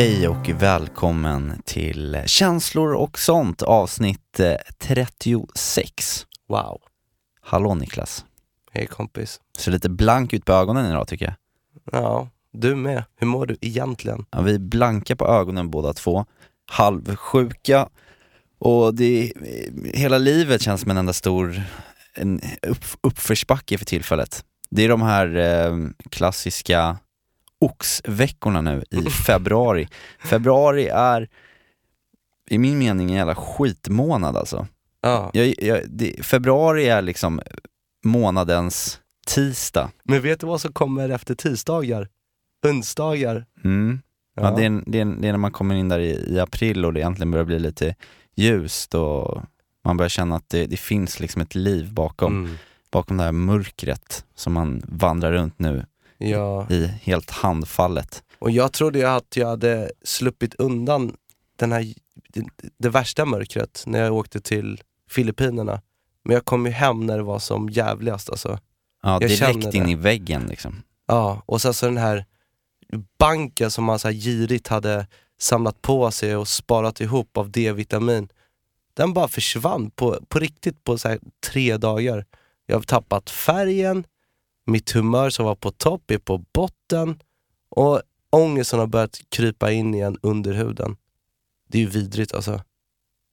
Hej och välkommen till Känslor och sånt avsnitt eh, 36. Wow. Hallå Niklas. Hej kompis. Ser lite blank ut på ögonen idag tycker jag. Ja, du med. Hur mår du egentligen? Ja, vi är blanka på ögonen båda två, halvsjuka och det, hela livet känns som en enda stor en upp, uppförsbacke för tillfället. Det är de här eh, klassiska oxveckorna nu i februari. Februari är i min mening en jävla skitmånad alltså. Ja. Jag, jag, det, februari är liksom månadens tisdag. Men vet du vad som kommer efter tisdagar? Onsdagar. Mm. Ja. det, är, det, är, det är när man kommer in där i, i april och det egentligen börjar bli lite ljust och man börjar känna att det, det finns liksom ett liv bakom, Mm. bakom det här mörkret som man vandrar runt nu Ja. i helt handfallet. Och jag trodde ju att jag hade sluppit undan den här, det, det värsta mörkret när jag åkte till Filippinerna. Men jag kom ju hem när det var som jävligast alltså. Ja, Jag direkt det. in i väggen liksom. Ja, och sen så den här banken som man så här girigt hade samlat på sig och sparat ihop av D-vitamin. Den bara försvann på, på riktigt på så tre dagar. Jag har tappat färgen, mitt humör som var på topp är på botten och ångesten har börjat krypa in igen under huden. Det är ju vidrigt alltså.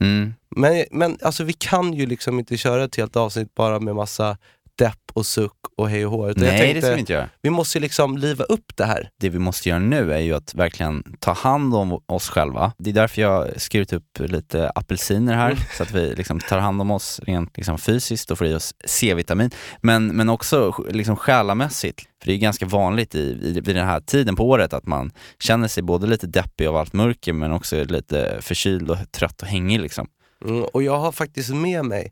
Mm. Men, men alltså vi kan ju liksom inte köra ett helt avsnitt bara med massa depp och suck och hej och hå. utan Nej, tänkte, det ska vi inte göra. vi måste ju liksom liva upp det här. Det vi måste göra nu är ju att verkligen ta hand om oss själva. Det är därför jag har skurit upp lite apelsiner här, Mm. så att vi liksom tar hand om oss rent liksom fysiskt och får i oss C-vitamin. Men, men också liksom själamässigt. För det är ganska vanligt i, i, vid den här tiden på året att man känner sig både lite deppig av allt mörker men också lite förkyld och trött och hängig liksom. Mm, och jag har faktiskt med mig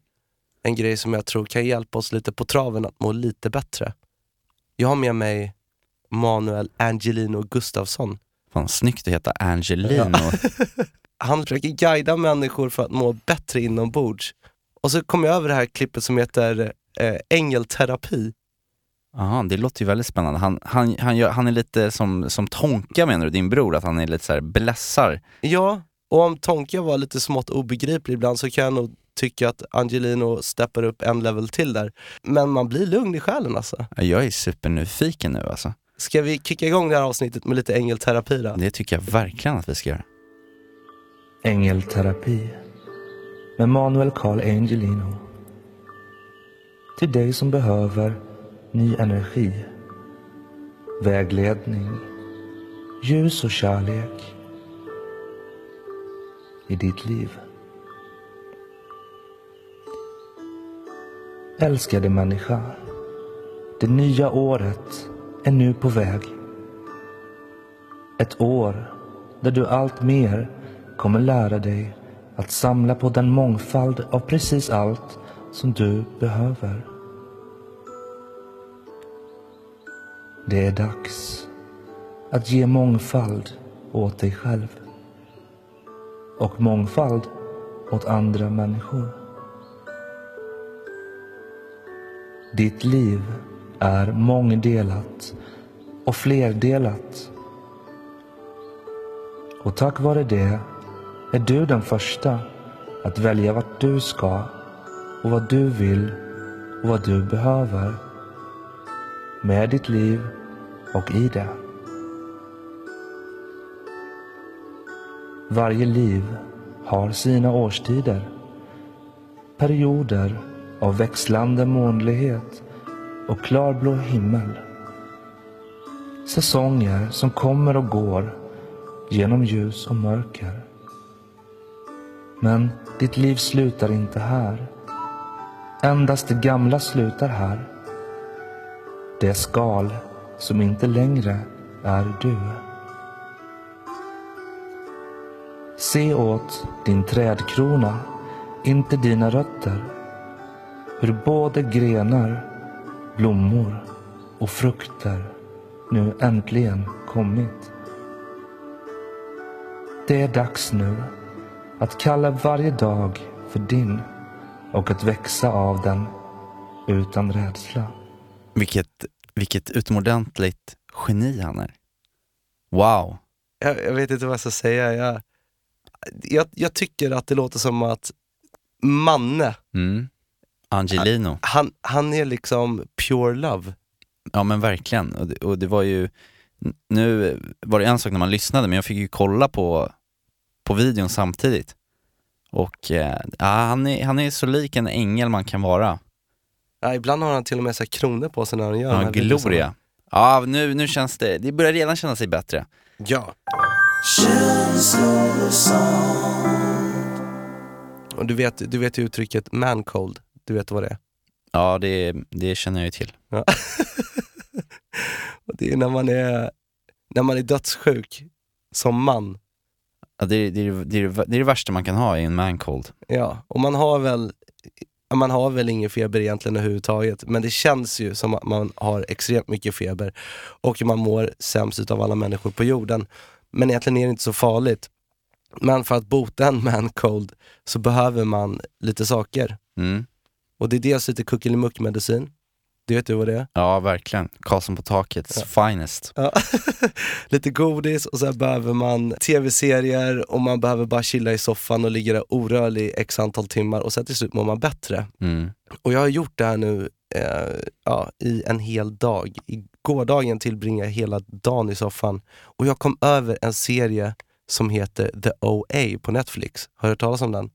en grej som jag tror kan hjälpa oss lite på traven att må lite bättre. Jag har med mig Manuel Angelino Gustafsson. Fan snyggt att heta Angelino. Han försöker guida människor för att må bättre inombords. Och så kom jag över det här klippet som heter eh, Ängelterapi. Jaha, det låter ju väldigt spännande. Han, han, han, gör, han är lite som, som Tonka menar du, din bror? Att han är lite så här blässar? Ja, och om Tonka var lite smått obegriplig ibland så kan jag nog tycka att Angelino steppar upp en level till där. Men man blir lugn i själen alltså. Ja, Jag är supernyfiken nu alltså. Ska vi kicka igång det här avsnittet med lite ängelterapi då? Det tycker jag verkligen att vi ska göra. Ängelterapi med Manuel Carl Angelino. Till dig som behöver ny energi, vägledning, ljus och kärlek i ditt liv. Älskade människa, det nya året är nu på väg. Ett år där du allt mer kommer lära dig att samla på den mångfald av precis allt som du behöver. Det är dags att ge mångfald åt dig själv och mångfald åt andra människor. Ditt liv är mångdelat och flerdelat. Och tack vare det är du den första att välja vart du ska och vad du vill och vad du behöver med ditt liv och i det. Varje liv har sina årstider. Perioder av växlande månlighet och klarblå himmel. Säsonger som kommer och går genom ljus och mörker. Men ditt liv slutar inte här. Endast det gamla slutar här. Det skal som inte längre är du. Se åt din trädkrona, inte dina rötter. Hur både grenar, blommor och frukter nu äntligen kommit. Det är dags nu att kalla varje dag för din och att växa av den utan rädsla. Vilket, vilket utomordentligt geni han är. Wow. Jag, jag vet inte vad jag ska säga. Jag, jag, jag tycker att det låter som att Manne, Mm. Angelino. han, han är liksom pure love. Ja men verkligen. Och det, och det var ju, nu var det en sak när man lyssnade men jag fick ju kolla på, på videon samtidigt. Och eh, han, är, han är så lik en ängel man kan vara. Ja, ibland har han till och med så här kronor på sig när han gör Ja, här videosarna. Gloria. Ja, nu, nu känns det, det börjar redan känna sig bättre. Ja. Och du vet, du vet ju uttrycket man cold, du vet vad det är? Ja, det, det känner jag ju till. Ja. Och det är när man är, när man är dödssjuk som man. Ja, det, är- det, är- det, är- det är det värsta man kan ha i en man cold. Ja, och man har väl man har väl ingen feber egentligen överhuvudtaget, men det känns ju som att man har extremt mycket feber och man mår sämst utav alla människor på jorden. Men egentligen är det inte så farligt. Men för att bota en man cold så behöver man lite saker. Mm. Och det är dels lite kuckelimuck-medicin. Det vet du vad det är? Ja, verkligen. Karlsson på takets finest. Ja. lite godis och sen behöver man tv-serier och man behöver bara chilla i soffan och ligga där orörlig x antal timmar och sen till slut mår man bättre. Mm. Och jag har gjort det här nu eh, ja, i en hel dag. I gårdagen tillbringade jag hela dagen i soffan och jag kom över en serie som heter The OA på Netflix. Har du hört talas om den?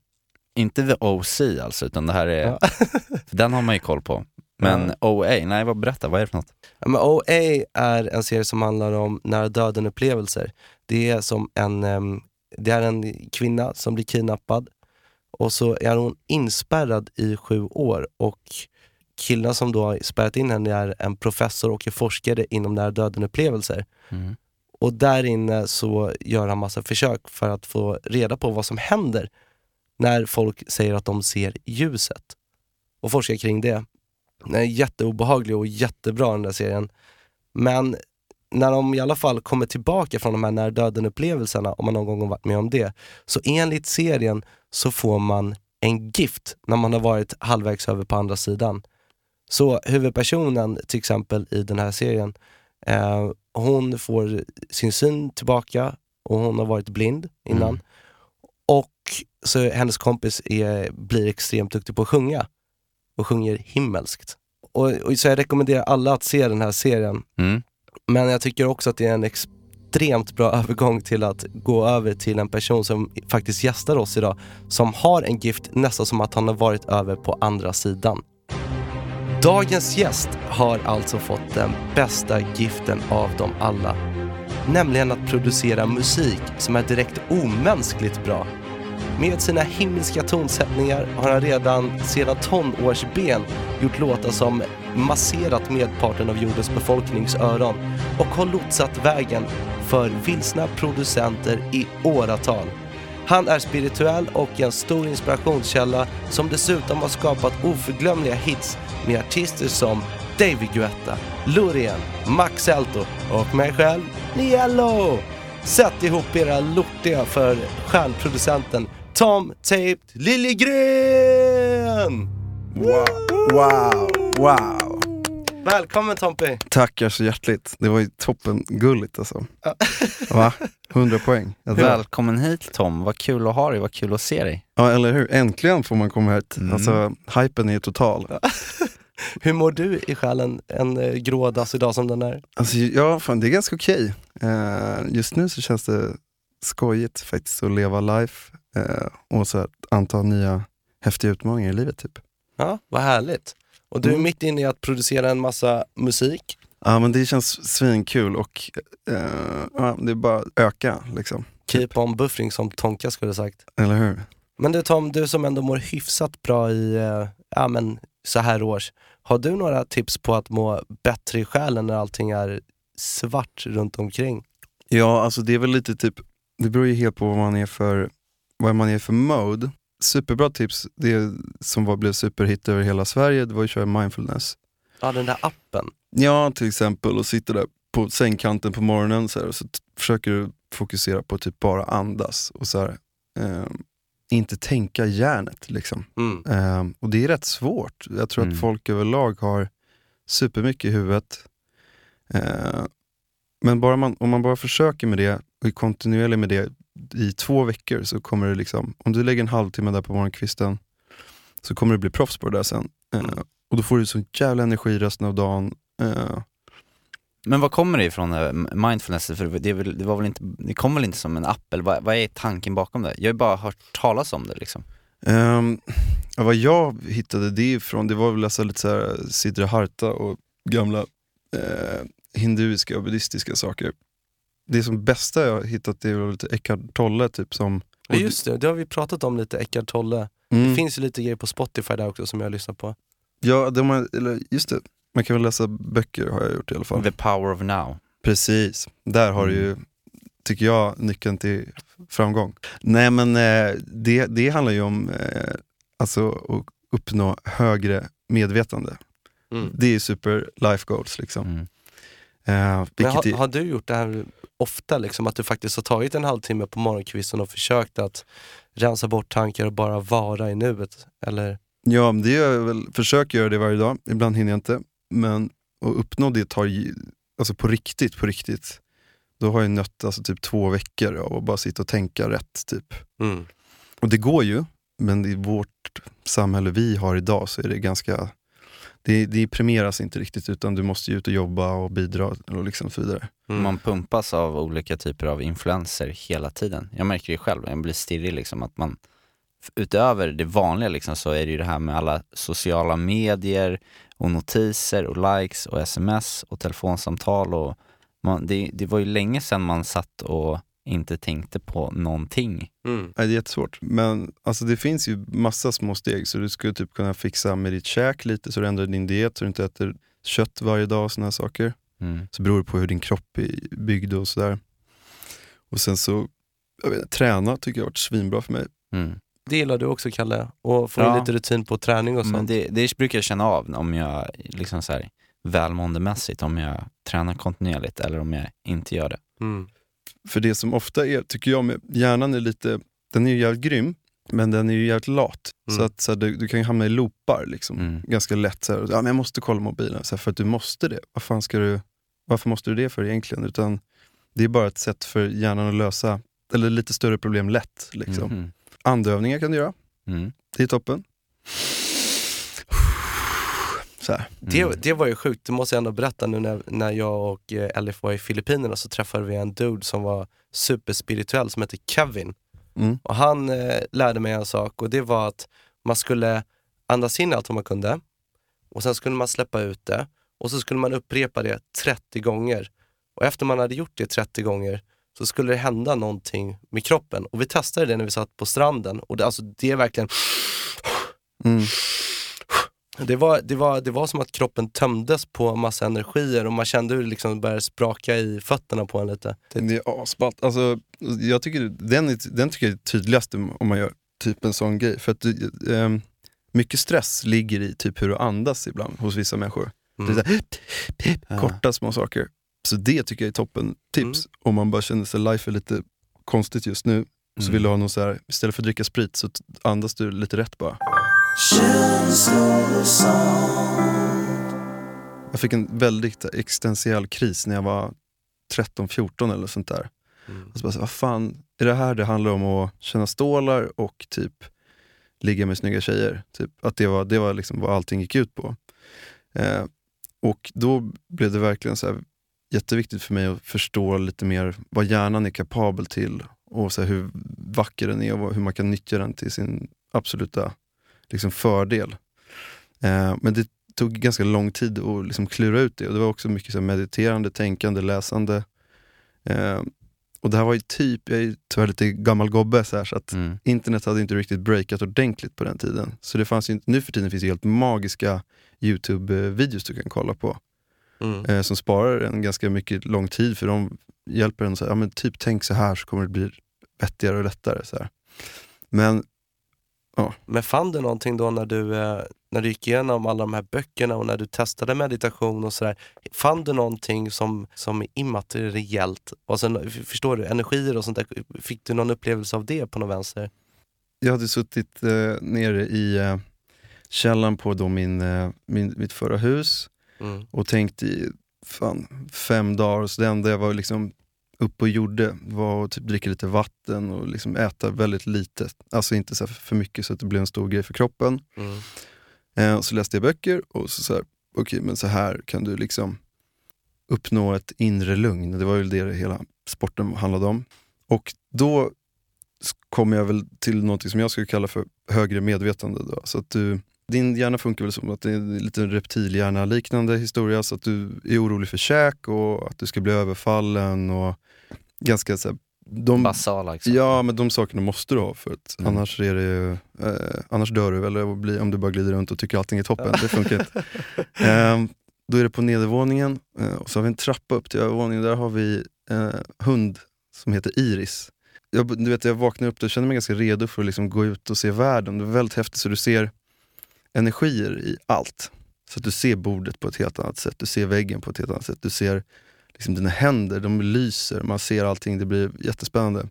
Inte the OC alltså, utan det här är, Ja. den har man ju koll på. Men OA, nej vad berätta, vad är det för något? Ja, men OA är en serie som handlar om nära döden-upplevelser. Det är som en, det är en kvinna som blir kidnappad och så är hon inspärrad i sju år och killen som då har spärrat in henne är en professor och en forskare inom nära döden-upplevelser. Mm. Och där inne så gör han massa försök för att få reda på vad som händer när folk säger att de ser ljuset. Och forskar kring det. Den är jätteobehaglig och jättebra den där serien. Men när de i alla fall kommer tillbaka från de här nära döden upplevelserna, om man någon gång varit med om det, så enligt serien så får man en gift när man har varit halvvägs över på andra sidan. Så huvudpersonen till exempel i den här serien, eh, hon får sin syn tillbaka och hon har varit blind innan. Mm. Och så hennes kompis är, blir extremt duktig på att sjunga och sjunger himmelskt. Och, och så jag rekommenderar alla att se den här serien. Mm. Men jag tycker också att det är en extremt bra övergång till att gå över till en person som faktiskt gästar oss idag, som har en gift nästan som att han har varit över på andra sidan. Dagens gäst har alltså fått den bästa giften av dem alla. Nämligen att producera musik som är direkt omänskligt bra. Med sina himmelska tonsättningar har han redan sedan tonårsben gjort låtar som masserat medparten av jordens befolknings öron och har lotsat vägen för vilsna producenter i åratal. Han är spirituell och en stor inspirationskälla som dessutom har skapat oförglömliga hits med artister som David Guetta, Loreen, Max Elto och mig själv, Niello. Sätt ihop era lortiga för stjärnproducenten Tom Taped Liljegren! Wow, wow, wow. Välkommen Tompi! Tackar så hjärtligt. Det var ju toppen gulligt alltså. Va? 100 poäng. Det- Välkommen hit Tom, vad kul att ha dig, vad kul att se dig. ja, eller hur? Äntligen får man komma hit. Mm. Alltså, hypen är ju total. Hur mår du i själen en eh, grå dags idag som den är? Alltså, ja, fan, det är ganska okej. Eh, just nu så känns det skojigt faktiskt att leva life eh, och så här, anta nya häftiga utmaningar i livet. typ. Ja, vad härligt. Och du är Mm. mitt inne i att producera en massa musik. Ja, men det känns svinkul och eh, ja, det är bara att öka liksom. Keep on buffering som Tonka skulle sagt. Eller hur? Men du Tom, du som ändå mår hyfsat bra i, eh, ja men så här års. Har du några tips på att må bättre i själen när allting är svart runt omkring. Ja, alltså det är väl lite typ, det beror ju helt på vad man är för, vad man är för mode. Superbra tips, det som var, blev superhit över hela Sverige, det var ju att köra mindfulness. Ja, den där appen. Ja, till exempel och sitta där på sängkanten på morgonen så här, och så försöker du fokusera på typ bara andas och så här, eh, inte tänka hjärnet. Liksom. Mm. Eh, och det är rätt svårt. Jag tror Mm. att folk överlag har supermycket i huvudet. Eh, men bara man, om man bara försöker med det och är kontinuerlig med det i två veckor så kommer det liksom, om du lägger en halvtimme där på morgonkvisten så kommer du bli proffs på det där sen. Eh, Mm. och då får du sån jävla energi resten av dagen. Eh, Men vad kommer det ifrån, eh, mindfulness? För det, väl, det, var väl inte, det kom väl inte som en app, eller vad, vad är tanken bakom det? Jag har ju bara hört talas om det liksom. Ja, vad jag hittade det ifrån, det var väl alltså lite såhär Siddhartha och gamla eh, hinduiska och buddhistiska saker. Det som bästa jag har hittat det är väl lite Eckhart Tolle typ som... Ja, just det, det har vi pratat om lite, Eckart Tolle. Mm. Det finns ju lite grejer på Spotify där också som jag lyssnar på. Ja, de har, eller just det. Man kan väl läsa böcker har jag gjort i alla fall. The power of now. Precis, där har du ju, tycker jag, nyckeln till framgång. Nej men eh, det, det handlar ju om eh, alltså, att uppnå högre medvetande. Mm. Det är super life goals liksom. Mm. Eh, har, har du gjort det här ofta, liksom, att du faktiskt har tagit en halvtimme på morgonkvisten och försökt att rensa bort tankar och bara vara i nuet? Eller? Ja, det gör jag väl, försöker göra det varje dag, ibland hinner jag inte. Men att uppnå det tar alltså på riktigt, på riktigt. Då har jag nött alltså typ två veckor av att bara sitta och tänka rätt typ. Mm. Och det går ju, men i vårt samhälle vi har idag så är det ganska, det, det premieras inte riktigt utan du måste ju ut och jobba och bidra och liksom så vidare. Mm. Man pumpas av olika typer av influenser hela tiden. Jag märker det själv, jag blir stirrig liksom att man utöver det vanliga liksom så är det ju det här med alla sociala medier och notiser och likes och sms och telefonsamtal och man, det, det var ju länge sedan man satt och inte tänkte på någonting. Mm. Nej, det är jättesvårt. Men alltså, det finns ju massa små steg så du skulle typ kunna fixa med ditt käk lite så du ändrar din diet så du inte äter kött varje dag och här saker. Mm. Så beror det på hur din kropp är byggd och sådär. Och sen så, jag vet, träna tycker jag har varit svinbra för mig. Mm. Det gillar du också Kalle, och få Ja. lite rutin på träning och Men sånt. det, det brukar jag känna av om jag liksom så här välmåendemässigt, om jag tränar kontinuerligt eller om jag inte gör det. Mm. För det som ofta är, tycker jag, med hjärnan är lite, den är ju jävligt grym, men den är ju jävligt lat. Mm. Så att så här, du, du kan ju hamna i loopar liksom. Mm. ganska lätt. Så här, ja, men jag måste kolla mobilen, så här, för att du måste det. Vad fan ska du, varför måste du det för egentligen? Utan det är bara ett sätt för hjärnan att lösa eller lite större problem lätt. Liksom. Mhm. Andövningar kan du göra, Mm. det är toppen. Så här. Det, Mm. det var ju sjukt, det måste jag ändå berätta nu när, när jag och eh, Elif var i Filippinerna så träffade vi en dude som var superspirituell som hette Kevin. Mm. Och han eh, lärde mig en sak och det var att man skulle andas in allt vad man kunde och sen skulle man släppa ut det och så skulle man upprepa det 30 gånger. Och efter man hade gjort det 30 gånger så skulle det hända någonting med kroppen. Och vi testade det när vi satt på stranden och det, alltså, det är verkligen Mm. Det var, det, var, det var som att kroppen tömdes på massa energier och man kände hur det liksom började spraka i fötterna på en lite. Det är asballt. Alltså, jag tycker, den, är, den tycker jag är tydligast om man gör typ en sån grej. För att ehm, mycket stress ligger i typ hur du andas ibland hos vissa människor. Mm. Det är så här, Ja. korta små saker. Så det tycker jag är toppen tips. Om man bara känner sig life är lite konstigt just nu. Så Mm. vill du ha någon så här, istället för att dricka sprit så andas du lite rätt bara. Jag fick en väldigt existentiell kris när jag var 13-14 eller sånt där. Mm. Och så bara, så, vad fan, är det här det handlar om att känna stålar och typ ligga med snygga tjejer? Typ, att det var, det var liksom vad allting gick ut på. Eh, och då blev det verkligen så här, jätteviktigt för mig att förstå lite mer vad hjärnan är kapabel till och så här, hur vacker den är och hur man kan nyttja den till sin absoluta liksom, fördel. Eh, men det tog ganska lång tid att liksom, klura ut det och det var också mycket så här, mediterande, tänkande, läsande. Eh, och det här var ju typ, jag är tyvärr lite gammal gobbe så, här, så att Mm. internet hade inte riktigt breakat ordentligt på den tiden. Så det fanns ju inte, nu för tiden finns det helt magiska YouTube-videos du kan kolla på. Mm. eh, som sparar en ganska mycket lång tid för de hjälper en att ja, men typ tänk så här så kommer det bli vettigare och lättare. Så här. Men Men fann du någonting då när du, eh, när du gick igenom alla de här böckerna och när du testade meditation och sådär. Fann du någonting som, som är immateriellt? Alltså, f- förstår du? Energier och sånt där. Fick du någon upplevelse av det på något vänster? jag hade suttit eh, nere i eh, källaren på då min, eh, min, mitt förra hus Mm. och tänkt i fan, fem dagar. Så det enda jag var liksom uppe och gjorde var att typ dricka lite vatten och liksom äta väldigt lite. Alltså inte så här för mycket så att det blev en stor grej för kroppen. Mm. Eh, och så läste jag böcker och så sa okej men så här kan du liksom uppnå ett inre lugn. Det var ju det hela sporten handlade om. Och då s- kom jag väl till något som jag skulle kalla för högre medvetande. Då. Så att du, din hjärna funkar väl som att det är en liten reptilhjärna-liknande historia. Så att du är orolig för käk och att du ska bli överfallen och ganska så här, de, Basala liksom. Ja, men de sakerna måste du ha för att Mm. annars, är det, ju, eh, annars dör du eller blir, om du bara glider runt och tycker allting är toppen. Det funkar inte. Ehm, då är det på nedervåningen eh, och så har vi en trappa upp till övervåningen. Där har vi eh, hund som heter Iris. Jag, du vet, jag vaknade upp och kände mig ganska redo för att liksom gå ut och se världen. Det var väldigt häftigt så du ser energier i allt. Så att du ser bordet på ett helt annat sätt, du ser väggen på ett helt annat sätt. Du ser liksom dina händer, de lyser, man ser allting, det blir jättespännande.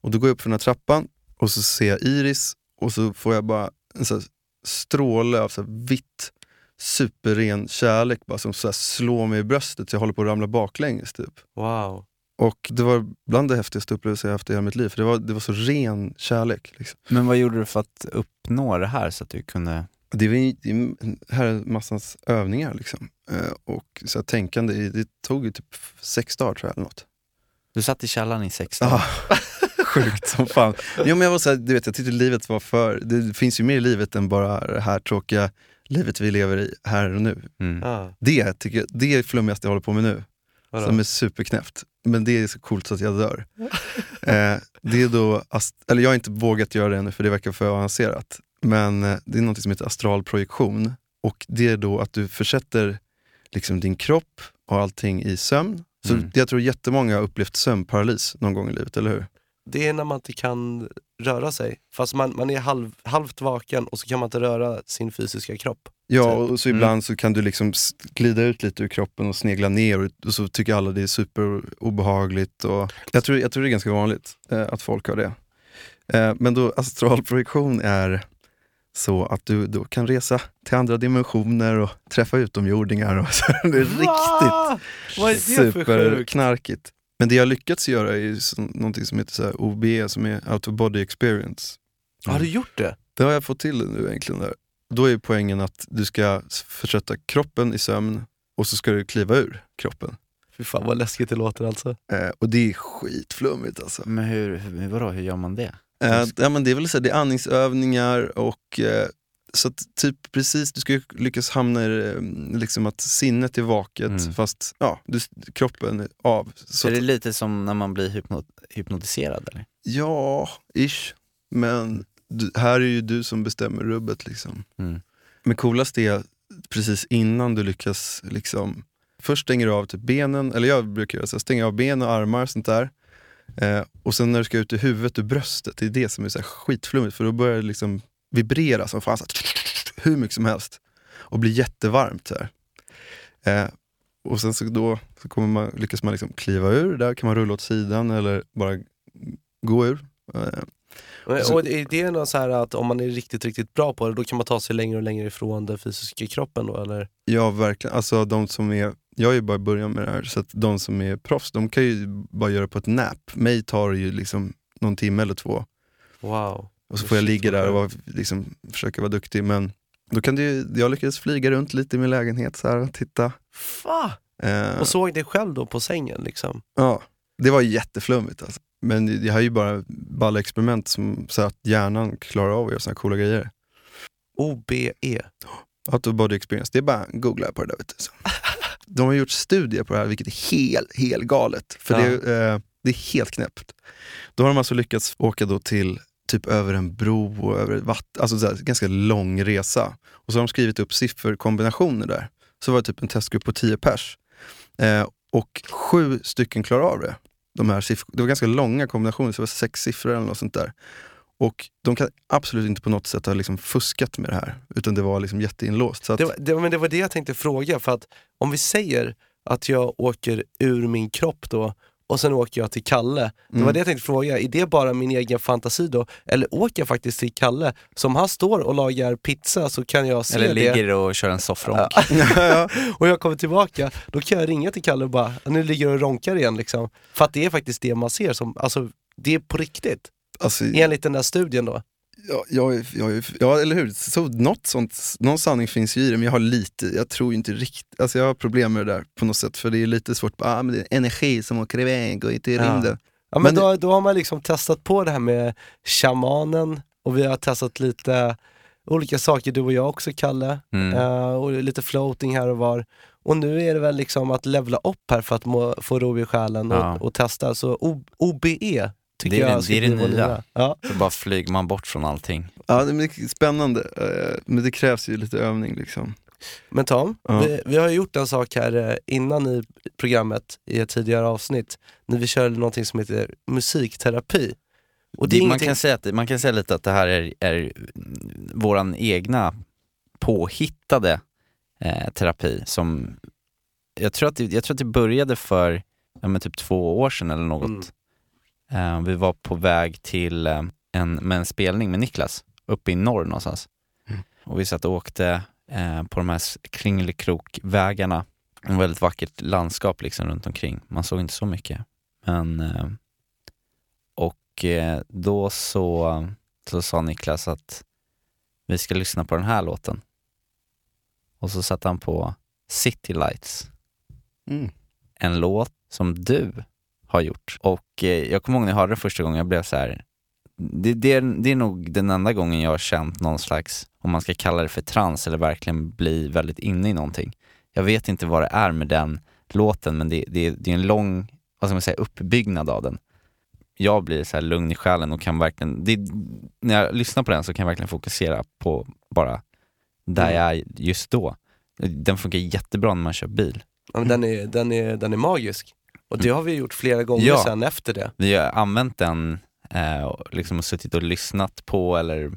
Och då går jag upp för den här trappan och så ser jag Iris och så får jag bara en så stråle av så vitt, superren kärlek bara, som så slår mig i bröstet så jag håller på att ramla baklänges. Typ. Wow. Och det var bland det häftigaste upplevelser jag haft i hela mitt liv, för det var, det var så ren kärlek. Liksom. Men vad gjorde du för att uppnå det här så att du kunde... Det, var, det är- här är massans övningar liksom. Eh, och så här, tänkande, det tog ju typ sex dagar tror jag eller något. Du satt i källaren i sex dagar. Ah, sjukt som fan. Jo, men jag, var så här, du vet, jag tyckte livet var för... Det finns ju mer i livet än bara det här tråkiga livet vi lever i här och nu. Mm. Ja. Det, tycker jag, det är flummigaste jag håller på med nu. Vadå? Som är superknäppt. Men det är så coolt så att jag dör. eh, det är då, eller jag har inte vågat göra det ännu för det verkar för avancerat. Men eh, det är något som heter astralprojektion. Och det är då att du försätter liksom din kropp och allting i sömn. Så Mm. jag tror jättemånga har upplevt sömnparalys någon gång i livet, eller hur? Det är när man inte kan röra sig. Fast man, man är halv, halvt vaken och så kan man inte röra sin fysiska kropp. Ja, Typ. och så Mm. ibland så kan du liksom glida ut lite ur kroppen och snegla ner och, och så tycker alla det är superobehagligt. Och jag, tror, jag tror det är ganska vanligt eh, att folk har det. Eh, men då astralprojektion är så att du då kan resa till andra dimensioner och träffa utomjordingar. Och så. Det är riktigt Vad är det för sjukt? superknarkigt. Men det jag lyckats göra är någonting som heter så här OBE, som är out of body experience. Har du gjort det? Det har jag fått till nu egentligen. Där. Då är poängen att du ska försätta kroppen i sömn och så ska du kliva ur kroppen. Fy fan vad läskigt det låter alltså. Eh, och det är skitflummigt alltså. Men hur, hur, vadå, hur gör man det? Eh, ja, men det är väl så här, det är andningsövningar och eh, så att typ precis, du ska lyckas hamna i eh, liksom att sinnet är vaket Mm. fast ja, du, kroppen är av. Så är att, det lite som när man blir hypno hypnotiserad eller? Ja, ish. Men du, här är ju du som bestämmer rubbet liksom. Mm. Men coolast är precis innan du lyckas liksom Först stänger du av typ benen, eller jag brukar göra så, stänger av ben och armar och sånt där. Eh, och sen när du ska ut i huvudet ur bröstet, det är det som är så här skitflummigt för då börjar det liksom vibrera som fan, så här, hur mycket som helst. Och blir jättevarmt. Så här. Eh, och sen så då så kommer man, lyckas man liksom kliva ur, där kan man rulla åt sidan eller bara gå ur. Eh, Men, Så- och är det något så här att om man är riktigt, riktigt bra på det, då kan man ta sig längre och längre ifrån den fysiska kroppen då eller? Ja, verkligen. Alltså de som är, jag är ju bara i början med det här, så att de som är proffs, de kan ju bara göra på ett nap. Mig tar det ju liksom någon timme eller två. Wow. Och så får jag ligga där och vara, liksom, försöka vara duktig. Men då kan ju, jag lyckades flyga runt lite i min lägenhet så här och titta. Fa! Eh, Och såg dig själv då på sängen liksom? ja, det var jätteflummigt alltså. Men jag har ju bara balla experiment som, så att hjärnan klarar av att göra såna här coola grejer. OBE. Out of body experience, det är bara googla på det där. Vet du. De har gjort studier på det här, vilket är helt, helt galet. För det, är, eh, det är helt knäppt. Då har de alltså lyckats åka då till typ över en bro och över ett vatten, alltså så här, ganska lång resa. Och så har de skrivit upp sifferkombinationer där. Så var det typ en testgrupp på 10 pers. Eh, och sju stycken klarar av det. De här det var ganska långa kombinationer, så det var sex siffror eller något sånt där. Och de kan absolut inte på något sätt ha liksom fuskat med det här, utan det var liksom jätteinlåst. Så att, Det var, det, men det var det jag tänkte fråga, för att om vi säger att jag åker ur min kropp då och sen åker jag till Kalle. Det var Mm. det jag tänkte fråga, är det bara min egen fantasi då? Eller åker jag faktiskt till Kalle? Så om han står och lagar pizza så kan jag se Eller det. ligger och kör en soffronk. Ja. och jag kommer tillbaka, då kan jag ringa till Kalle och bara, nu ligger du och ronkar igen liksom. För att det är faktiskt det man ser som, alltså det är på riktigt. Alltså, Enligt den där studien då. ja, jag, är- jag, ja, eller hur? Så något sånt, någon sanning finns ju i det, men jag har lite, jag tror inte riktigt, alltså jag har problem med det där på något sätt, för det är lite svårt, ah, men det är energi som åker iväg och ut i Ja. rymden. Ja, men Men då, då har man liksom testat på det här med shamanen och vi har testat lite olika saker, du och jag också Kalle, Mm. Eh, och lite floating här och var. Och nu är det väl liksom att levla upp här för att må, få ro i själen och, Ja. och testa. Så O- OBE tycker Det är jag det- det är det nya. Ja. Så bara flyger man bort från allting. Ja, det är mycket spännande, eh, men det krävs ju lite övning liksom. Men Tom, Ja. vi, vi har ju gjort en sak här eh, innan i programmet, i ett tidigare avsnitt, när vi körde någonting som heter musikterapi. Och det det, man, ingenting- kan säga att, man kan säga lite att det här är, är våran egna påhittade eh, terapi som jag tror, att det, jag tror att det började för ja, men typ två år sedan eller något. Mm. Eh, vi var på väg till eh, en, med en spelning med Niklas uppe i norr någonstans. Mm. Och vi satt och åkte eh, på de här kringelikrokvägarna. En väldigt vackert landskap liksom runt omkring. Man såg inte så mycket. Men, och då så, så sa Niklas att vi ska lyssna på den här låten. Och så satte han på City Lights Mm. en låt som du har gjort. Och eh, jag kommer ihåg när jag hörde den första gången, jag blev så här. Det, det, är, det är nog den enda gången jag har känt någon slags, om man ska kalla det för trans eller verkligen bli väldigt inne i någonting. Jag vet inte vad det är med den låten, men det, det, det är en lång, vad ska man säga, uppbyggnad av den. Jag blir så här lugn i själen och kan verkligen, det, när jag lyssnar på den så kan jag verkligen fokusera på bara där Mm. jag är just då. Den funkar jättebra när man kör bil. Ja, men den, är, den, är, den är magisk. Och det har vi gjort flera gånger Ja. sen efter det. Vi har använt den eh, och liksom suttit och lyssnat på eller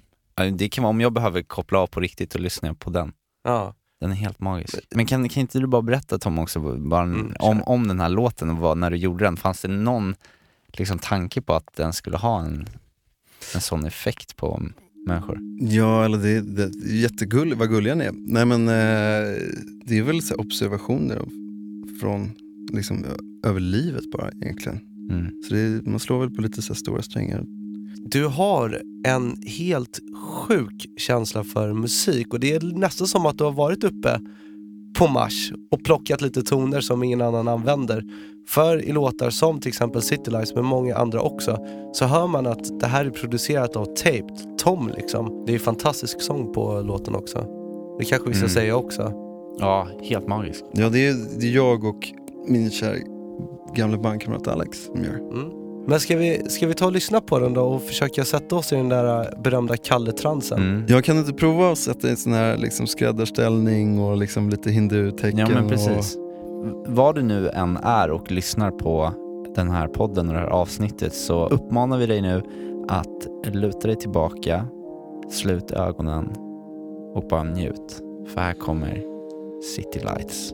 det kan vara om jag behöver koppla av på riktigt och lyssna på den. Ja. Den är helt magisk. Men kan, kan inte du bara berätta Tom också bara, Mm, om, om den här låten och vad, när du gjorde den? Fanns det någon liksom, tanke på att den skulle ha en, en sån effekt på människor? Ja, eller det, det, det är jättegulligt, vad gulliga ni är. Nej men eh, det är väl så observationer från, liksom, över livet bara egentligen. Mm. Så det, man slår väl på lite så stora strängar. Du har en helt sjuk känsla för musik och det är nästan som att du har varit uppe på Mars och plockat lite toner som ingen annan använder. För i låtar som till exempel City Lights, men många andra också, så hör man att det här är producerat av Taped, Tom liksom. Det är fantastisk sång på låten också. Det kanske vi ska Mm. säga också. Ja, helt magisk. Ja, det är, det är jag och min kära gamla bandkamrat Alex som gör. Mm. Men ska vi, ska vi ta och lyssna på den då och försöka sätta oss i den där berömda Kalle-transen? Mm. Jag kan inte prova att sätta en sån här liksom skräddarställning och liksom lite hindu-tecken. Ja men Och, precis. Vad du nu än är och lyssnar på den här podden och det här avsnittet så uppmanar vi dig nu att luta dig tillbaka, slut ögonen och bara njut. För här kommer City Lights.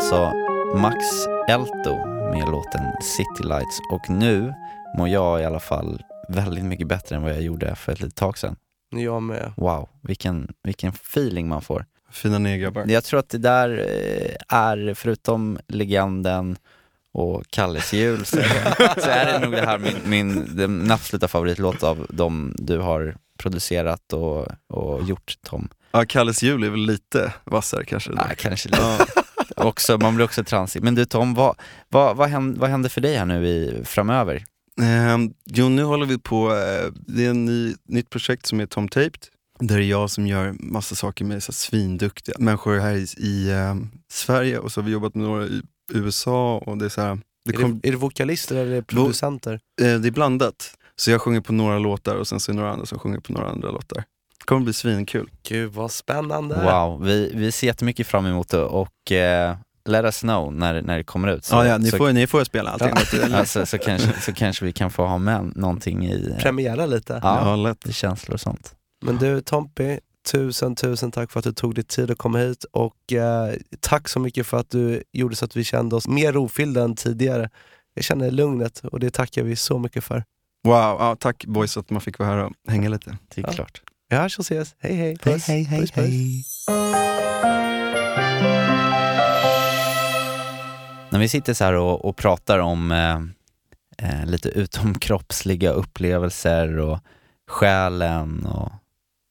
Alltså Max Elto med låten City Lights och nu mår jag i alla fall väldigt mycket bättre än vad jag gjorde för ett litet tag sedan. Jag med. Wow, vilken, vilken feeling man får. Fina nya grabbar. Jag tror att det där eh, är, förutom legenden och Kalles jul, så, så är det nog det här min, min den absoluta favoritlåt av de du har producerat och, och gjort Tom. Ja, Kalles jul är väl lite vassare kanske. Ja, kanske lite. Också, man blir också transig. Men du Tom, vad, vad, vad, händer, vad händer för dig här nu i, framöver? Ehm, jo, nu håller vi på, eh, det är ett ny, nytt projekt som är Tom Taped. Där det är jag som gör massa saker med så svinduktiga människor här i, i eh, Sverige och så har vi jobbat med några i USA och det är så här, det, Är, kom, det, är det vokalister eller är det producenter? eh, det är blandat. Så jag sjunger på några låtar och sen så är det några andra som sjunger på några andra låtar. Kommer bli svinkul. Gud vad spännande. Wow, vi, vi ser jättemycket fram emot det och eh, let us know när, när det kommer ut. Så, Ja, ja, ni, så, får, ni får spela allting. Ja. alltså, så, kanske, så kanske vi kan få ha med någonting i eh, Premiera lite. ja, lätt. i känslor och sånt. Men du Tompi, tusen tusen tack för att du tog dig tid att komma hit och eh, tack så mycket för att du gjorde så att vi kände oss mer rofyllda än tidigare. Jag känner lugnet och det tackar vi så mycket för. Wow, ja, tack boys att man fick vara här och hänga lite. Det är Ja. klart. Vi hörs och ses. Hej hej. Puss. puss, puss. När vi sitter så här och, och pratar om eh, eh, lite utomkroppsliga upplevelser och själen och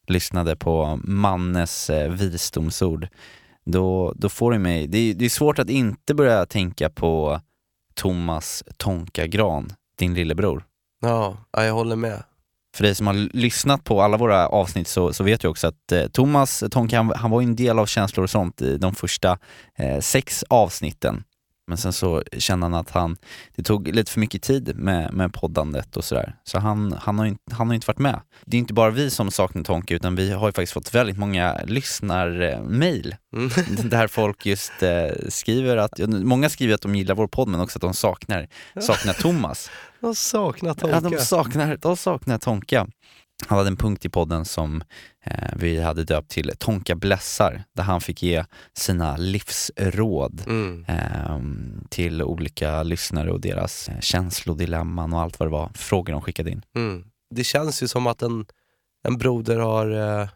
lyssnade på Mannes eh, visdomsord, då, då får det mig, det, är- det är svårt att inte börja tänka på Thomas Tonka Gran, din lillebror. Ja, jag håller med. För dig som har lyssnat på alla våra avsnitt så, så vet jag också att eh, Thomas Tonka, han, han var ju en del av känslor och sånt i de första eh, sex avsnitten. Men sen så kände han att han, det tog lite för mycket tid med, med poddandet och sådär. Så han, han, har inte- han har inte varit med. Det är inte bara vi som saknar Tonka utan vi har ju faktiskt fått väldigt många lyssnarmail Mm. där folk just eh, skriver att, många skriver att de gillar vår podd men också att de saknar, saknar Thomas. De saknar Tonka. Ja, de saknar, de saknar Tonka. Han hade en punkt i podden som eh, vi hade döpt till Tonka blässar, där han fick ge sina livsråd Mm. eh, till olika lyssnare och deras känslodilemman och allt vad det var, frågor de skickade in. Mm. Det känns ju som att en, en broder har, eh,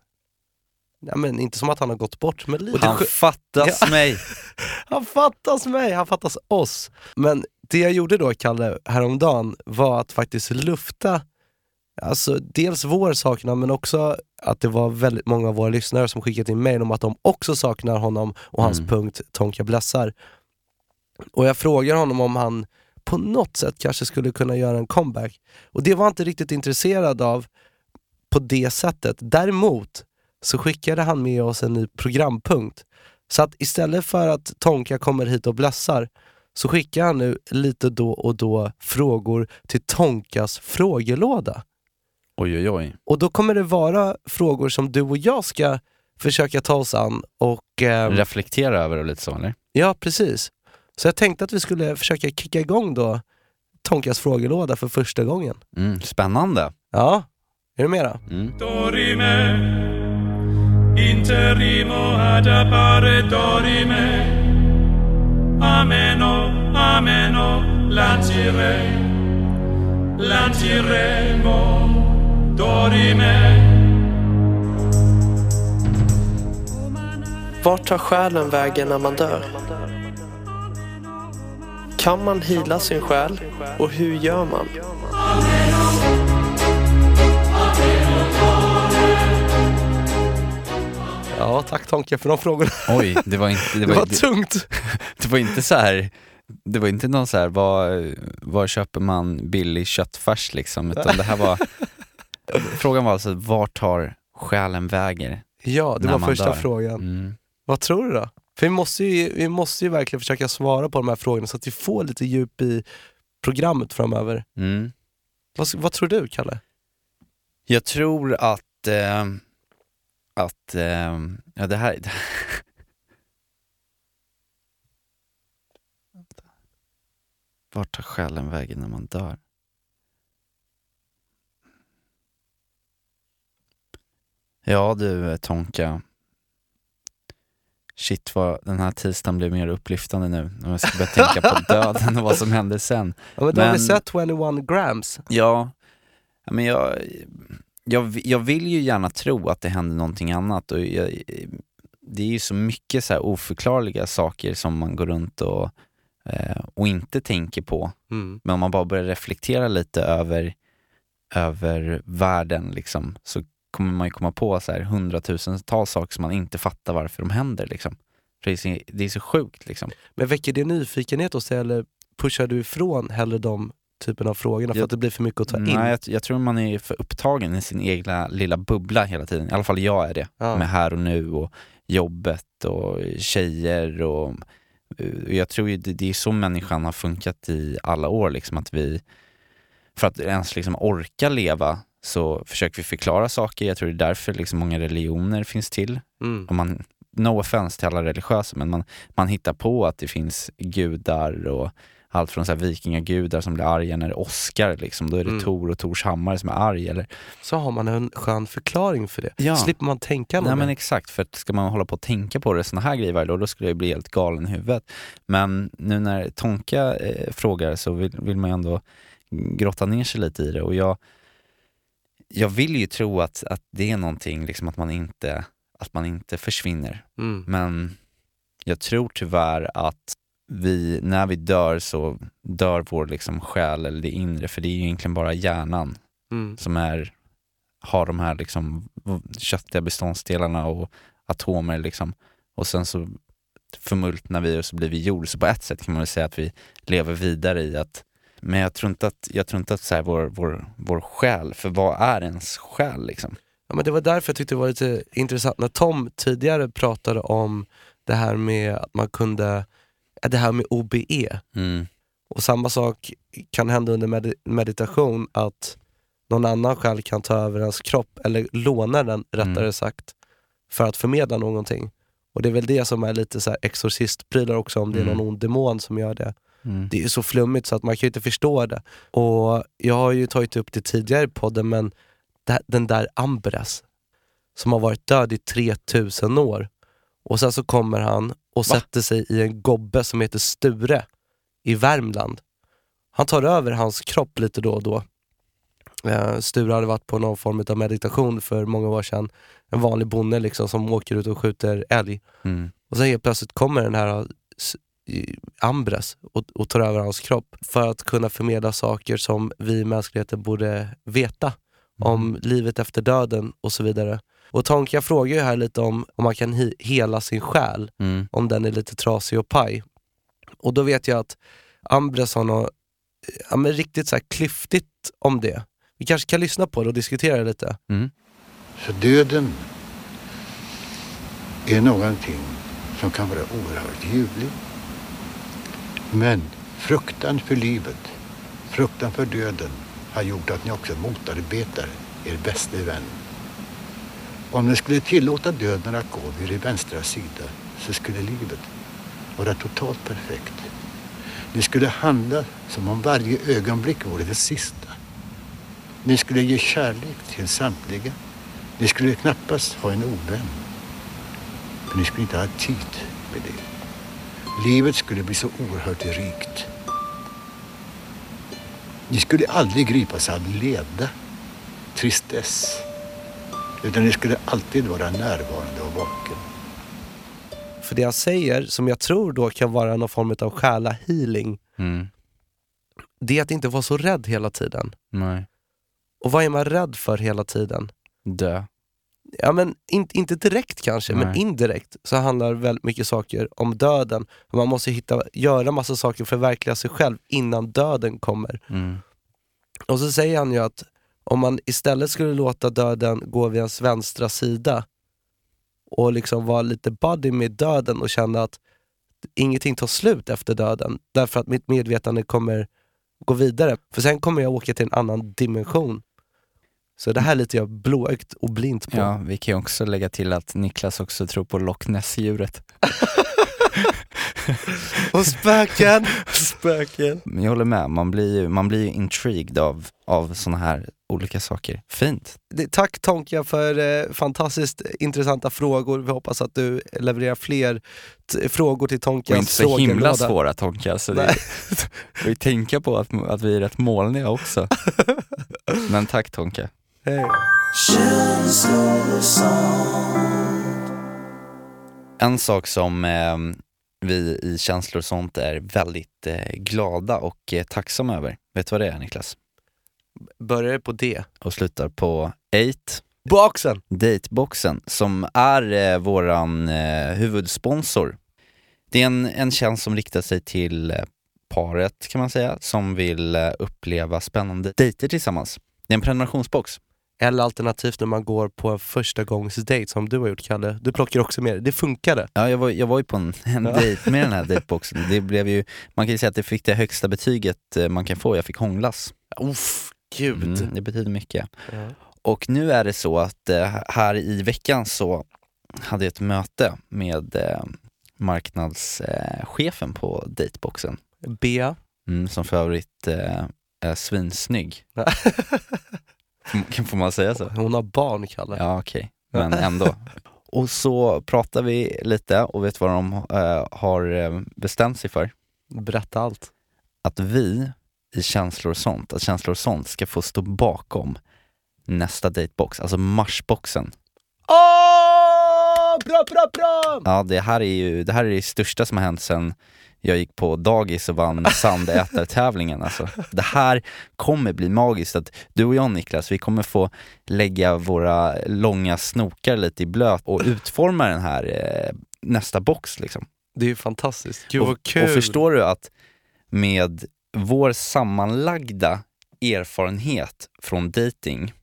ja, men inte som att han har gått bort, men lite Han fattas Ja. mig! Han fattas mig, han fattas oss. Men det jag gjorde då, Kalle, häromdagen var att faktiskt lufta Alltså dels vår saknad men också att det var väldigt många av våra lyssnare som skickat in mejl om att de också saknar honom och hans Mm. punkt Tonka blässar. Och jag frågar honom om han på något sätt kanske skulle kunna göra en comeback. Och det var han inte riktigt intresserad av på det sättet. Däremot så skickade han med oss en ny programpunkt. Så att istället för att Tonka kommer hit och blässar så skickar han nu lite då och då frågor till Tonkas frågelåda. Oj oj oj. Och då kommer det vara frågor som du och jag ska försöka ta oss an och... ehm, Reflektera över det lite så eller? ja, precis. Så jag tänkte att vi skulle försöka kicka igång då Tonkas frågelåda för första gången. Mm, spännande. Ja, är du med då? Mm. Dorime, interimo ad appare dorime. Ameno, ameno, lancire, lanciremo, dorime. Vart tar själen vägen när man dör? Kan man hila sin själ? Och hur gör man? Ja, tack Tonka för de frågorna. Oj, det var inte, det Det var, var det, tungt. det var inte så här det var inte någon så här, var, var köper man billig köttfärs liksom, utan det här var Frågan var alltså, vart tar själen vägen? Ja, det var första dör. frågan. Mm. Vad tror du då? För vi måste, ju, vi måste ju verkligen försöka svara på de här frågorna så att vi får lite djup i programmet framöver. Mm. Vad, vad tror du, Kalle? Jag tror att, eh, att, eh, ja det här, Vart tar själen vägen när man dör? Ja du Tonka. Shit vad den här tisdagen blev mer upplyftande nu. När jag ska börja tänka på döden och vad som hände sen. Ja, men du har väl sett 21 grams? Ja, men jag, jag, jag vill ju gärna tro att det händer någonting annat och jag, det är ju så mycket så oförklarliga saker som man går runt och, och inte tänker på. Mm. Men om man bara börjar reflektera lite över, över världen liksom, så kommer man ju komma på så här hundratusentals saker som man inte fattar varför de händer. Liksom. Det, är så, det är så sjukt. Liksom. Men väcker det nyfikenhet hos dig eller pushar du ifrån hellre de typen av frågorna för Jag- att det blir för mycket att ta in? Nej, jag, jag tror man är för upptagen i sin egna lilla bubbla hela tiden. I alla fall jag är det. Ja. Med här och nu och jobbet och tjejer och jag tror ju det, det är så människan har funkat i alla år liksom att vi för att ens liksom orka leva så försöker vi förklara saker. Jag tror det är därför liksom många religioner finns till. Mm. Och man, no offense till alla religiösa, men man, man hittar på att det finns gudar och allt från så här vikingagudar som blir arga när det åskar, liksom. då är det Mm. Tor och Tors hammare som är arg. Eller, Så har man en skön förklaring för det. Ja. Slipper man tänka något Nej men exakt, för att ska man hålla på och tänka på det såna här grejer varje dag, då skulle jag bli helt galen i huvudet. Men nu när Tonka eh, frågar så vill, vill man ju ändå grotta ner sig lite i det och jag, jag vill ju tro att, att det är någonting, liksom att man inte, att man inte försvinner. Mm. Men jag tror tyvärr att vi, när vi dör så dör vår liksom själ eller det inre, för det är ju egentligen bara hjärnan Mm. som är, har de här liksom köttiga beståndsdelarna och atomer liksom. Och sen så förmultnar vi och så blir vi jord. Så på ett sätt kan man säga att vi lever vidare i att men jag tror inte att, jag tror inte att så här, vår, vår, vår själ, för vad är ens själ liksom? Ja, men det var därför jag tyckte det var lite intressant när Tom tidigare pratade om det här med att man kunde, det här med OBE. Mm. Och samma sak kan hända under med meditation, att någon annan själ kan ta över ens kropp, eller låna den rättare Mm. sagt, för att förmedla någonting. Och det är väl det som är lite så här exorcistprylar också, om det är Mm. någon ond demon som gör det. Mm. Det är så flummigt så att man kan ju inte förstå det. Och jag har ju tagit upp det tidigare i podden, men den där Ambres, som har varit död i 3000 år. Och sen så kommer han och sätter sig i en gobbe som heter Sture i Värmland. Han tar över hans kropp lite då och då. Eh, Sture hade varit på någon form av meditation för många år sedan. En vanlig bonde liksom som åker ut och skjuter älg. Mm. Och sen helt plötsligt kommer den här Ambres och, och tar över hans kropp för att kunna förmedla saker som vi i mänskligheten borde veta om livet efter döden och så vidare. Och Tonka frågar ju här lite om om man kan he- hela sin själ, Mm. om den är lite trasig och paj. Och då vet jag att Ambres har något ja, men riktigt så här klyftigt om det. Vi kanske kan lyssna på det och diskutera det lite. Mm. Så döden är någonting som kan vara oerhört ljuvlig. Men fruktan för livet, fruktan för döden har gjort att ni också motarbetar er bästa vän. Om ni skulle tillåta döden att gå vid er vänstra sida så skulle livet vara totalt perfekt. Ni skulle handla som om varje ögonblick vore det sista. Ni skulle ge kärlek till samtliga. Ni skulle knappast ha en ovän. För ni skulle inte ha tid med det. Livet skulle bli så oerhört rikt. Ni skulle aldrig gripas av leda, tristess. Utan ni skulle alltid vara närvarande och vaken. För det han säger, som jag tror då kan vara någon form av själa-healing, Mm. det är att inte vara så rädd hela tiden. Nej. Och vad är man rädd för hela tiden? Dö. Ja men in, inte direkt kanske, men Nej. indirekt så handlar väldigt mycket saker om döden. Man måste hitta, göra massa saker för att förverkliga sig själv innan döden kommer. Mm. Och så säger han ju att om man istället skulle låta döden gå vid ens vänstra sida och liksom vara lite buddy med döden och känna att ingenting tar slut efter döden därför att mitt medvetande kommer gå vidare. För sen kommer jag åka till en annan dimension. Så det här är lite jag blåögt och blint på. Ja, vi kan ju också lägga till att Niklas också tror på Loch Ness-djuret. Och spöken! spöken. Men jag håller med, man blir ju, man blir ju intrigued av, av såna här olika saker. Fint. Det- Tack Tonka för eh, fantastiskt intressanta frågor. Vi hoppas att du levererar fler t- frågor till Tonkas Och inte så himla frågelåda. svåra Tonka, så det, vi tänka på att, att vi är rätt målniga också. Men tack Tonka. Hej. En sak som eh, vi i Känslor och sånt är väldigt eh, glada och eh, tacksamma över, vet du vad det är Niklas? Börjar på D. Och slutar på 8 Boxen! Dateboxen som är eh, våran eh, huvudsponsor. Det är en, en tjänst som riktar sig till eh, paret kan man säga, som vill eh, uppleva spännande dejter tillsammans. Det är en prenumerationsbox. Eller alternativt när man går på en första gångs dejt som du har gjort Kalle. Du plockar också med det. Det funkade. Ja, jag var, jag var ju på en, en Ja. dejt med den här dateboxen. Det blev ju, man kan ju säga att det fick det högsta betyget eh, man kan få. Jag fick hånglas. Uff, gud. Mm, det betyder mycket. Ja. Och nu är det så att eh, här i veckan så hade jag ett möte med eh, marknadschefen på dateboxen. Bea. Mm, som för övrigt är svinsnygg. Får- man säga så? Hon har barn Kalle. Ja okej, men ändå. Och så pratade vi lite och vet vad de eh, har eh, bestämt sig för? Berätta allt. Att vi i Känslor och sånt, att Känslor och sånt ska få stå bakom nästa datebox, alltså Marsboxen. Åh! Bra, bra, bra! Ja, det här är ju det här är det största som har hänt sen jag gick på dagis och vann sandätartävlingen alltså. Det här kommer bli magiskt, att du och jag Niklas, vi kommer få lägga våra långa snokar lite i blöt och utforma den här eh, nästa box liksom. Det är ju fantastiskt. Gud och, vad kul. och förstår du att med vår sammanlagda erfarenhet från dating,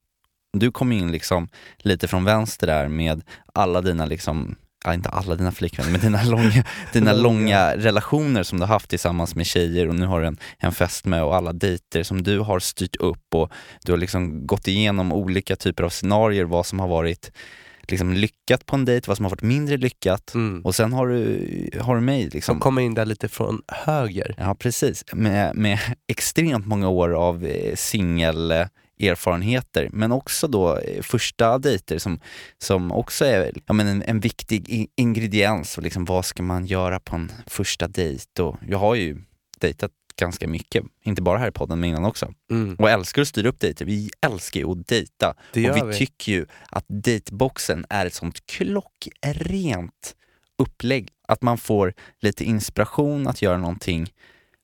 du kom in liksom lite från vänster där med alla dina liksom Ja, inte alla dina flickvänner, men dina långa, dina långa relationer som du har haft tillsammans med tjejer och nu har du en, en fest med och alla dejter som du har styrt upp och du har liksom gått igenom olika typer av scenarier, vad som har varit liksom lyckat på en dejt, vad som har varit mindre lyckat Mm. och sen har du, har du mig liksom. Som kommer in där lite från höger. Ja precis, med, med extremt många år av eh, singelerfarenheter men också då eh, första dejter som, som också är ja, men en, en viktig ingrediens. Och liksom, vad ska man göra på en första dejt? Och jag har ju dejtat ganska mycket, inte bara här i podden men innan också. Mm. Och älskar att styra upp dejter. Vi älskar ju att dejta. Det och vi, vi. tycker ju att dateboxen är ett sånt klockrent upplägg. Att man får lite inspiration att göra någonting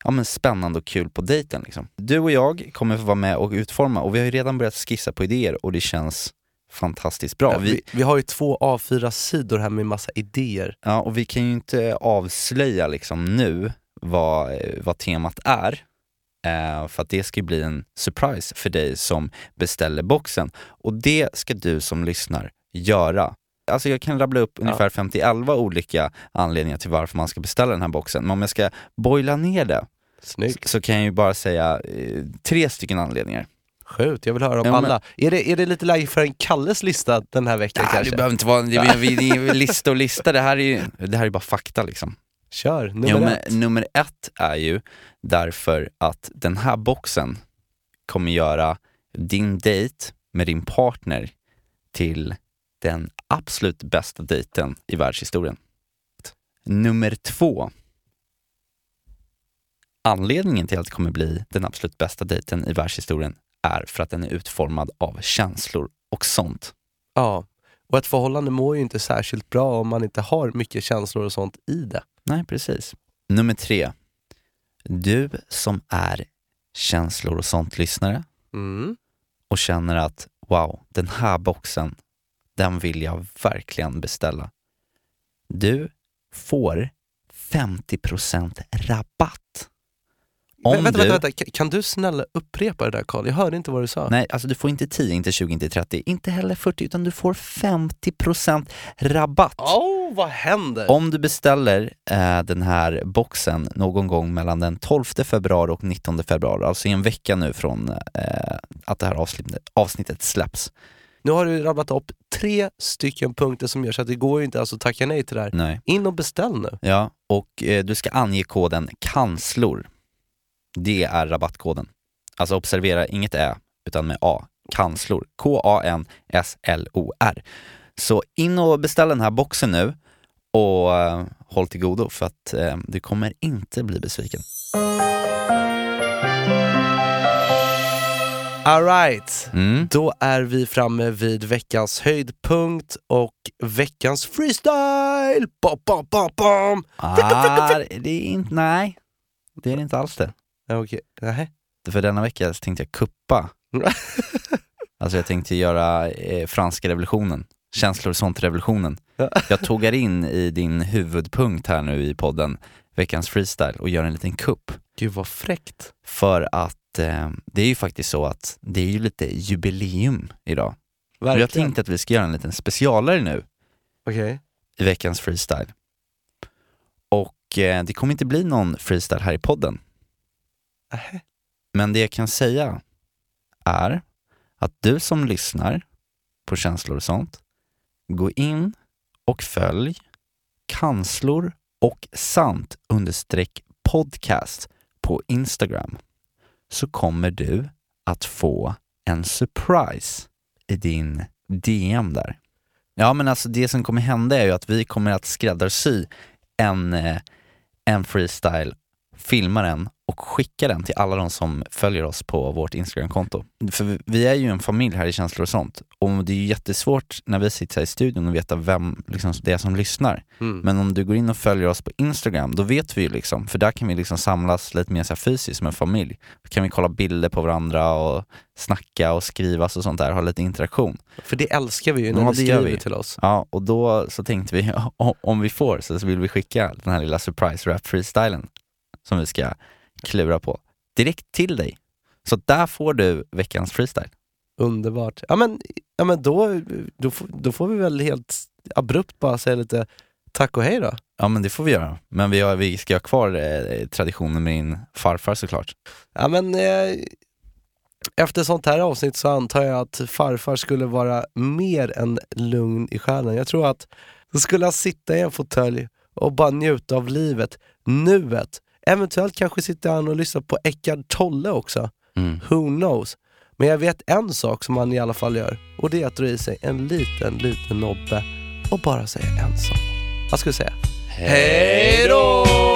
ja, men spännande och kul på dejten. Liksom. Du och jag kommer få vara med och utforma och vi har ju redan börjat skissa på idéer och det känns fantastiskt bra. Ja, vi, vi, har ju två A4-sidor här med massa idéer. ja, och vi kan ju inte avslöja liksom nu vad, vad temat är. Eh, för att det ska bli en surprise för dig som beställer boxen. Och det ska du som lyssnar göra. Alltså jag kan rabbla upp ungefär 50-11 olika anledningar till varför man ska beställa den här boxen. Men om jag ska boila ner det Snyggt. så kan jag ju bara säga eh, tre stycken anledningar. Sjukt, jag vill höra om Ja, men- alla. Är, det, är det lite läge för en Kalles lista den här veckan Ja, kanske? det behöver inte vara, det, det, det är lista och lista, det här är ju det här är bara fakta liksom. Kör, nummer Jo, ett. nummer ett är ju därför att den här boxen kommer göra din dejt med din partner till den absolut bästa dejten i världshistorien. Nummer två. Anledningen till att det kommer bli den absolut bästa dejten i världshistorien är för att den är utformad av känslor och sånt. Ja, och ett förhållande mår ju inte särskilt bra om man inte har mycket känslor och sånt i det. Nej, precis. Nummer tre. Du som är känslor och sånt-lyssnare Mm. och känner att wow, den här boxen, den vill jag verkligen beställa. Du får 50% rabatt. Om Vä- vänta, du... vänta, vänta, Kan- du snälla upprepa det där Karl? Jag hörde inte vad du sa. Nej, alltså du får inte 10, inte 20, inte 30, inte heller 40, utan du får 50% rabatt. Åh, vad händer? Om du beställer eh, den här boxen någon gång mellan den 12 februari och 19 februari, alltså i en vecka nu från eh, att det här avsnittet, avsnittet släpps. Nu har du rabblat upp tre stycken punkter som gör så att det går ju inte alltså att tacka nej till det här. Nej. In och beställ nu. Ja, och eh, du ska ange koden kanslor. Det är rabattkoden. Alltså observera, inget ä, utan med a. Kanslor. K-A-N-S-L-O-R. Så in och beställ den här boxen nu och eh, håll till godo för att eh, du kommer inte bli besviken. Alright, Mm. då är vi framme vid veckans höjdpunkt och veckans freestyle! Bam, bam, bam, bam. Ah, det är inte, nej, det är inte alls det. Nej. För denna vecka tänkte jag kuppa. Alltså jag tänkte göra eh, franska revolutionen, känslor sånt revolutionen. Jag tågar in i din huvudpunkt här nu i podden, veckans freestyle, och gör en liten kupp. Gud vad fräckt. För att eh, det är ju faktiskt så att det är ju lite jubileum idag. Och jag Verkligen. tänkte att vi ska göra en liten specialare nu Okej. i veckans freestyle. Och eh, det kommer inte bli någon freestyle här i podden. Nähä. Men det jag kan säga är att du som lyssnar på känslor och sånt, gå in och följ kanslor och sant understreck podcast på Instagram så kommer du att få en surprise i din DM där. Ja men alltså det som kommer hända är ju att vi kommer att skräddarsy en, eh, en freestyle, filma den och skicka den till alla de som följer oss på vårt Instagramkonto. För vi- är ju en familj här i Känslor och sånt och det är ju jättesvårt när vi sitter här i studion och veta vem liksom, det är som lyssnar. Mm. Men om du går in och följer oss på Instagram, då vet vi ju liksom, för där kan vi liksom samlas lite mer så fysiskt som en familj. Då kan vi kolla bilder på varandra och snacka och skrivas och sånt där, ha lite interaktion. För det älskar vi ju när Ja, gör skriver vi. till oss. Ja, och då så tänkte vi, om vi får så vill vi skicka den här lilla surprise rap freestylen som vi ska klura på direkt till dig. Så där får du veckans freestyle. Underbart. Ja men, ja, men då, då, då får vi väl helt abrupt bara säga lite tack och hej då. Ja men det får vi göra. Men vi, har, vi ska ha kvar eh, traditionen med din farfar såklart. Ja men eh, efter sånt här avsnitt så antar jag att farfar skulle vara mer än lugn i själen. Jag tror att då skulle han sitta i en fåtölj och bara njuta av livet, nuet. Eventuellt kanske sitter han och lyssnar på Eckart Tolle också. Mm. Who knows? Men jag vet en sak som han i alla fall gör och det är att dra i sig en liten, liten nobbe och bara säga en sak. Vad ska vi säga? Hej då!